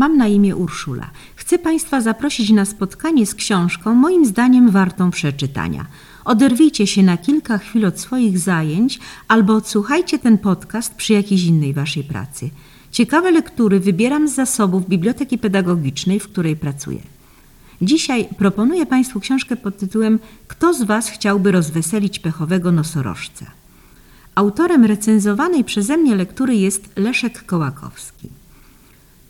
Mam na imię Urszula. Chcę Państwa zaprosić na spotkanie z książką, moim zdaniem wartą przeczytania. Oderwijcie się na kilka chwil od swoich zajęć albo odsłuchajcie ten podcast przy jakiejś innej Waszej pracy. Ciekawe lektury wybieram z zasobów Biblioteki Pedagogicznej, w której pracuję. Dzisiaj proponuję Państwu książkę pod tytułem Kto z Was chciałby rozweselić pechowego nosorożca? Autorem recenzowanej przeze mnie lektury jest Leszek Kołakowski.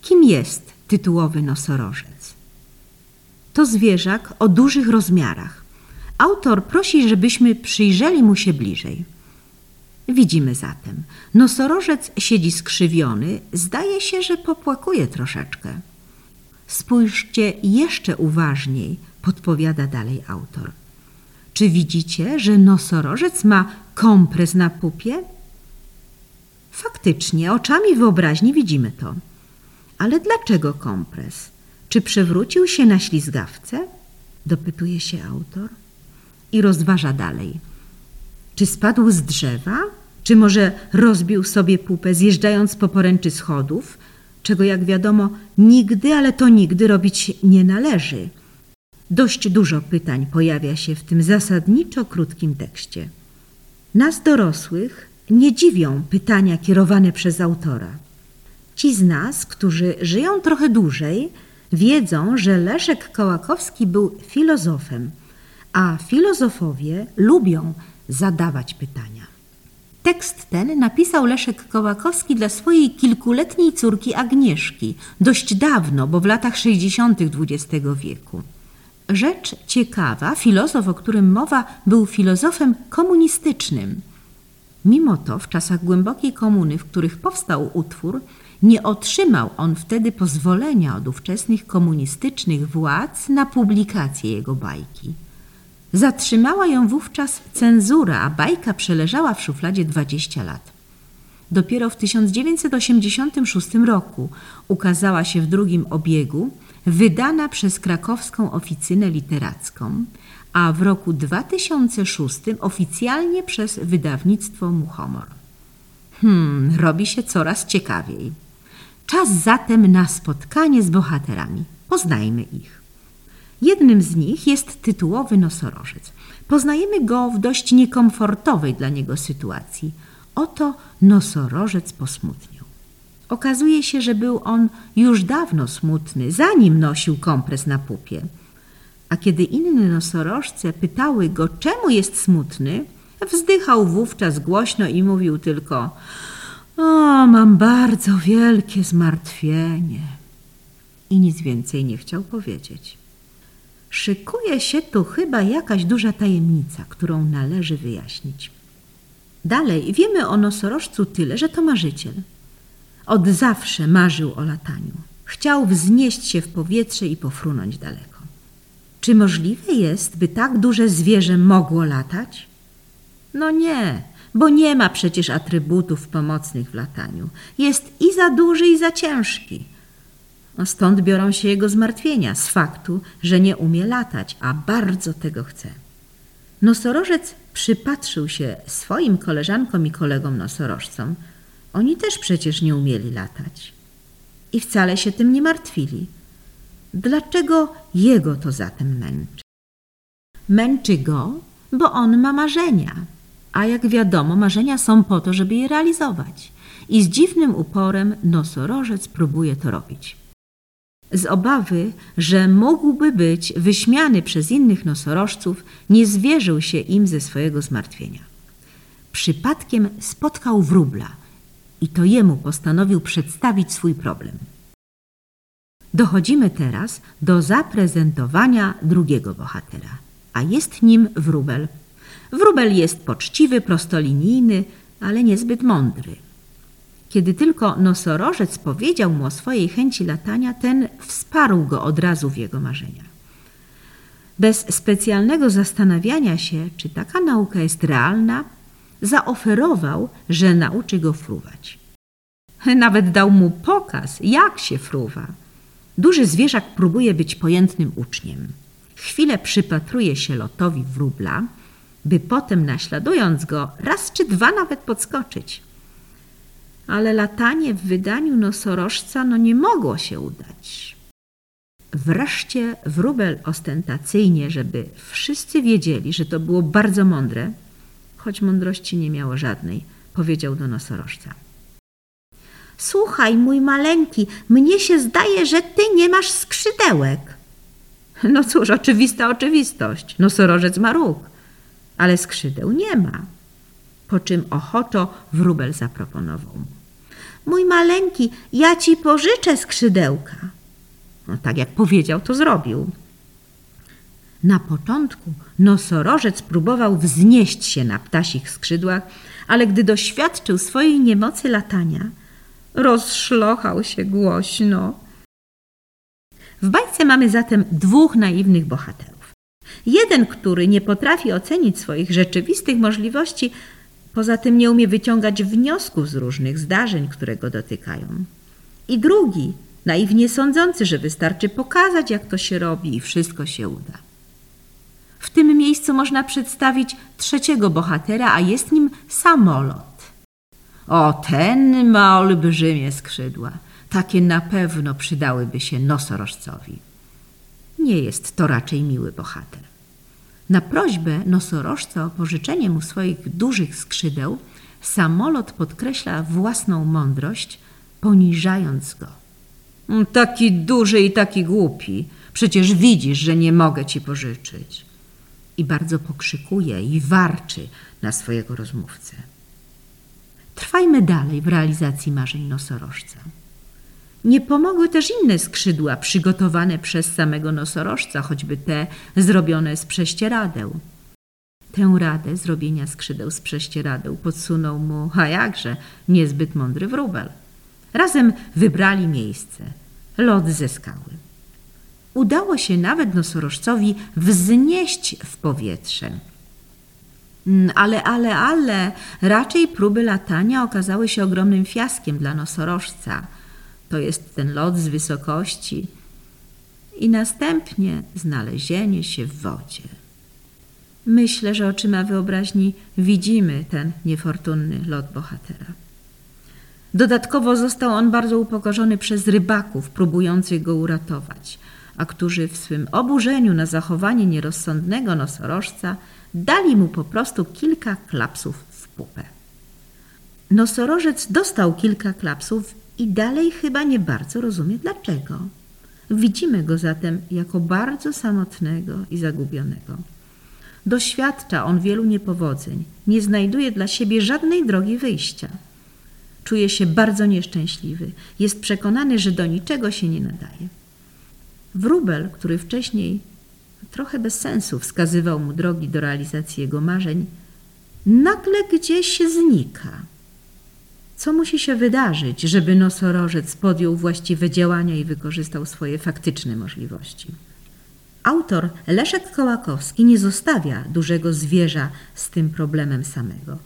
Kim jest tytułowy nosorożec? To zwierzak o dużych rozmiarach. Autor prosi, żebyśmy przyjrzeli mu się bliżej. Widzimy zatem, nosorożec siedzi skrzywiony, zdaje się, że popłakuje troszeczkę. Spójrzcie jeszcze uważniej, podpowiada dalej autor. Czy widzicie, że nosorożec ma kompres na pupie? Faktycznie, oczami wyobraźni widzimy to. Ale dlaczego kompres? Czy przewrócił się na ślizgawce? Dopytuje się autor i rozważa dalej. Czy spadł z drzewa? Czy może rozbił sobie pupę zjeżdżając po poręczy schodów? Czego jak wiadomo nigdy, ale to nigdy robić nie należy. Dość dużo pytań pojawia się w tym zasadniczo krótkim tekście. Nas dorosłych nie dziwią pytania kierowane przez autora. Ci z nas, którzy żyją trochę dłużej, wiedzą, że Leszek Kołakowski był filozofem, a filozofowie lubią zadawać pytania. Tekst ten napisał Leszek Kołakowski dla swojej kilkuletniej córki Agnieszki, dość dawno, bo w latach 60. XX wieku. Rzecz ciekawa, filozof, o którym mowa, był filozofem komunistycznym. Mimo to w czasach głębokiej komuny, w których powstał utwór, nie otrzymał on wtedy pozwolenia od ówczesnych komunistycznych władz na publikację jego bajki. Zatrzymała ją wówczas cenzura, a bajka przeleżała w szufladzie 20 lat. Dopiero w 1986 roku ukazała się w drugim obiegu, wydana przez krakowską oficynę literacką, a w roku 2006 oficjalnie przez wydawnictwo Muchomor. Hmm, robi się coraz ciekawiej. Czas zatem na spotkanie z bohaterami. Poznajmy ich. Jednym z nich jest tytułowy nosorożec. Poznajemy go w dość niekomfortowej dla niego sytuacji. Oto nosorożec posmutniał. Okazuje się, że był on już dawno smutny, zanim nosił kompres na pupie. A kiedy inne nosorożce pytały go, czemu jest smutny, wzdychał wówczas głośno i mówił tylko: O, mam bardzo wielkie zmartwienie. I nic więcej nie chciał powiedzieć. Szykuje się tu chyba jakaś duża tajemnica, którą należy wyjaśnić. Dalej wiemy o nosorożcu tyle, że to marzyciel. Od zawsze marzył o lataniu. Chciał wznieść się w powietrze i pofrunąć daleko. Czy możliwe jest, by tak duże zwierzę mogło latać? No nie, bo nie ma przecież atrybutów pomocnych w lataniu. Jest i za duży, i za ciężki. No stąd biorą się jego zmartwienia z faktu, że nie umie latać, a bardzo tego chce. Nosorożec przypatrzył się swoim koleżankom i kolegom nosorożcom. Oni też przecież nie umieli latać. I wcale się tym nie martwili. Dlaczego jego to zatem męczy? Męczy go, bo on ma marzenia. A jak wiadomo, marzenia są po to, żeby je realizować. I z dziwnym uporem nosorożec próbuje to robić z obawy, że mógłby być wyśmiany przez innych nosorożców, nie zwierzył się im ze swojego zmartwienia. Przypadkiem spotkał wróbla i to jemu postanowił przedstawić swój problem. Dochodzimy teraz do zaprezentowania drugiego bohatera, a jest nim wróbel. Wróbel jest poczciwy, prostolinijny, ale niezbyt mądry. Kiedy tylko nosorożec powiedział mu o swojej chęci latania, ten wsparł go od razu w jego marzenia. Bez specjalnego zastanawiania się, czy taka nauka jest realna, zaoferował, że nauczy go fruwać. Nawet dał mu pokaz, jak się fruwa. Duży zwierzak próbuje być pojętnym uczniem. Chwilę przypatruje się lotowi wróbla, by potem naśladując go raz czy dwa nawet podskoczyć ale latanie w wydaniu nosorożca no nie mogło się udać. Wreszcie wróbel ostentacyjnie, żeby wszyscy wiedzieli, że to było bardzo mądre, choć mądrości nie miało żadnej, powiedział do nosorożca. Słuchaj, mój maleńki, mnie się zdaje, że ty nie masz skrzydełek. No cóż, oczywista oczywistość. Nosorożec ma róg, ale skrzydeł nie ma. Po czym ochoczo wróbel zaproponował mu. Mój maleńki, ja ci pożyczę skrzydełka. No tak jak powiedział, to zrobił. Na początku nosorożec próbował wznieść się na ptasich skrzydłach, ale gdy doświadczył swojej niemocy latania, rozszlochał się głośno. W bajce mamy zatem dwóch naiwnych bohaterów. Jeden, który nie potrafi ocenić swoich rzeczywistych możliwości, poza tym nie umie wyciągać wniosków z różnych zdarzeń, które go dotykają. I drugi, naiwnie sądzący, że wystarczy pokazać, jak to się robi i wszystko się uda. W tym miejscu można przedstawić trzeciego bohatera, a jest nim samolot. O, ten ma olbrzymie skrzydła. Takie na pewno przydałyby się nosorożcowi. Nie jest to raczej miły bohater. Na prośbę nosorożca o pożyczenie mu swoich dużych skrzydeł, samolot podkreśla własną mądrość, poniżając go. Mm, taki duży i taki głupi. Przecież widzisz, że nie mogę ci pożyczyć. I bardzo pokrzykuje i warczy na swojego rozmówcę. Trwajmy dalej w realizacji marzeń nosorożca. Nie pomogły też inne skrzydła przygotowane przez samego nosorożca, choćby te zrobione z prześcieradeł. Tę radę zrobienia skrzydeł z prześcieradeł podsunął mu, a jakże, niezbyt mądry wróbel. Razem wybrali miejsce, lot ze skały. Udało się nawet nosorożcowi wznieść w powietrze. Mm, ale, ale, ale, raczej próby latania okazały się ogromnym fiaskiem dla nosorożca. To jest ten lot z wysokości i następnie znalezienie się w wodzie. Myślę, że oczyma wyobraźni widzimy ten niefortunny lot bohatera. Dodatkowo został on bardzo upokorzony przez rybaków próbujących go uratować, a którzy w swym oburzeniu na zachowanie nierozsądnego nosorożca dali mu po prostu kilka klapsów w pupę. Nosorożec dostał kilka klapsów i dalej chyba nie bardzo rozumie dlaczego. Widzimy go zatem jako bardzo samotnego i zagubionego. Doświadcza on wielu niepowodzeń, nie znajduje dla siebie żadnej drogi wyjścia. Czuje się bardzo nieszczęśliwy, jest przekonany, że do niczego się nie nadaje. Wróbel, który wcześniej trochę bez sensu wskazywał mu drogi do realizacji jego marzeń, nagle gdzieś znika. Co musi się wydarzyć, żeby nosorożec podjął właściwe działania i wykorzystał swoje faktyczne możliwości? Autor Leszek Kołakowski nie zostawia dużego zwierza z tym problemem samego.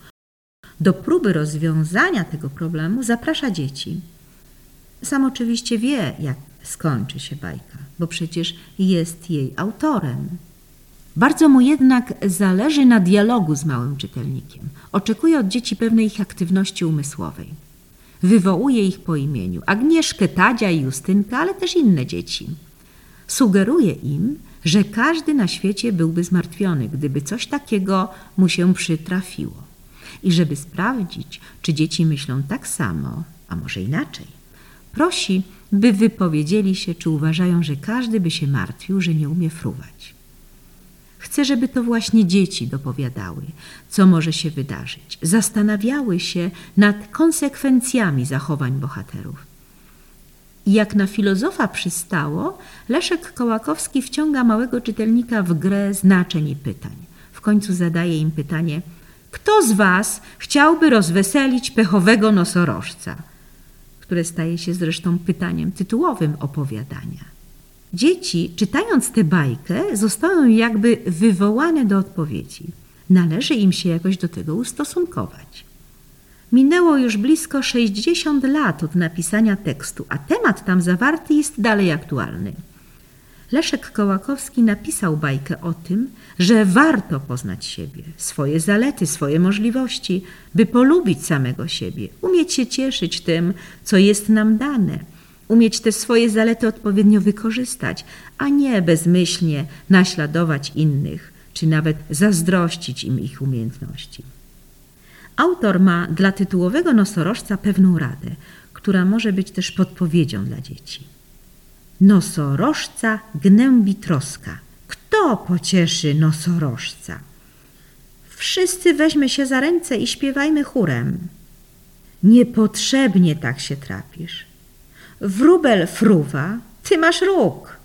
Do próby rozwiązania tego problemu zaprasza dzieci. Sam oczywiście wie, jak skończy się bajka, bo przecież jest jej autorem. Bardzo mu jednak zależy na dialogu z małym czytelnikiem. Oczekuje od dzieci pewnej ich aktywności umysłowej. Wywołuje ich po imieniu Agnieszkę, Tadzia i Justynkę, ale też inne dzieci. Sugeruje im, że każdy na świecie byłby zmartwiony, gdyby coś takiego mu się przytrafiło. I żeby sprawdzić, czy dzieci myślą tak samo, a może inaczej, prosi, by wypowiedzieli się, czy uważają, że każdy by się martwił, że nie umie fruwać. Chcę, żeby to właśnie dzieci dopowiadały, co może się wydarzyć, zastanawiały się nad konsekwencjami zachowań bohaterów. I jak na filozofa przystało, Leszek Kołakowski wciąga małego czytelnika w grę znaczeń i pytań. W końcu zadaje im pytanie: Kto z Was chciałby rozweselić pechowego nosorożca? które staje się zresztą pytaniem tytułowym opowiadania. Dzieci, czytając tę bajkę, zostają jakby wywołane do odpowiedzi. Należy im się jakoś do tego ustosunkować. Minęło już blisko 60 lat od napisania tekstu, a temat tam zawarty jest dalej aktualny. Leszek Kołakowski napisał bajkę o tym, że warto poznać siebie, swoje zalety, swoje możliwości, by polubić samego siebie, umieć się cieszyć tym, co jest nam dane, umieć te swoje zalety odpowiednio wykorzystać, a nie bezmyślnie naśladować innych, czy nawet zazdrościć im ich umiejętności. Autor ma dla tytułowego nosorożca pewną radę, która może być też podpowiedzią dla dzieci. Nosorożca gnębi troska. Kto pocieszy nosorożca? Wszyscy weźmy się za ręce i śpiewajmy chórem. Niepotrzebnie tak się trapisz. Wróbel fruwa, ty masz róg.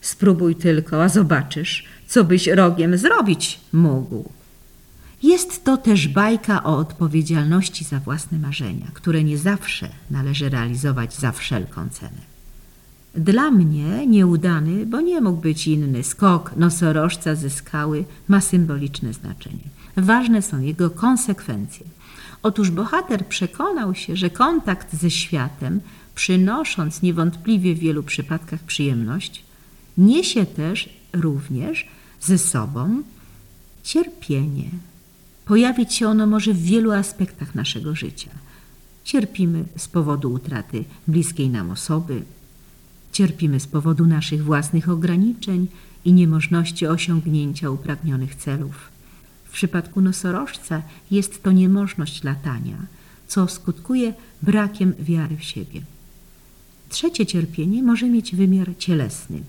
Spróbuj tylko, a zobaczysz, co byś rogiem zrobić mógł. Jest to też bajka o odpowiedzialności za własne marzenia, które nie zawsze należy realizować za wszelką cenę. Dla mnie nieudany, bo nie mógł być inny, skok nosorożca ze skały ma symboliczne znaczenie. Ważne są jego konsekwencje. Otóż bohater przekonał się, że kontakt ze światem, przynosząc niewątpliwie w wielu przypadkach przyjemność, niesie też również ze sobą cierpienie. Pojawić się ono może w wielu aspektach naszego życia. Cierpimy z powodu utraty bliskiej nam osoby, Cierpimy z powodu naszych własnych ograniczeń i niemożności osiągnięcia upragnionych celów. W przypadku nosorożca jest to niemożność latania, co skutkuje brakiem wiary w siebie. Trzecie cierpienie może mieć wymiar cielesny.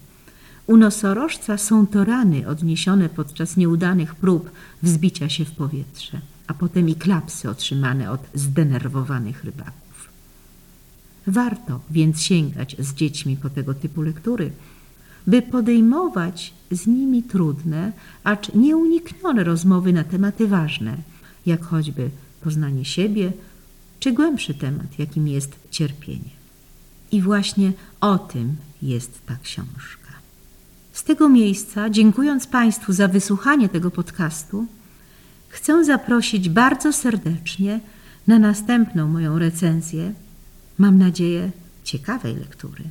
U nosorożca są to rany odniesione podczas nieudanych prób wzbicia się w powietrze, a potem i klapsy otrzymane od zdenerwowanych rybaków. Warto więc sięgać z dziećmi po tego typu lektury, by podejmować z nimi trudne, acz nieuniknione rozmowy na tematy ważne, jak choćby poznanie siebie, czy głębszy temat, jakim jest cierpienie. I właśnie o tym jest ta książka. Z tego miejsca, dziękując Państwu za wysłuchanie tego podcastu, chcę zaprosić bardzo serdecznie na następną moją recenzję mam nadzieję, ciekawej lektury.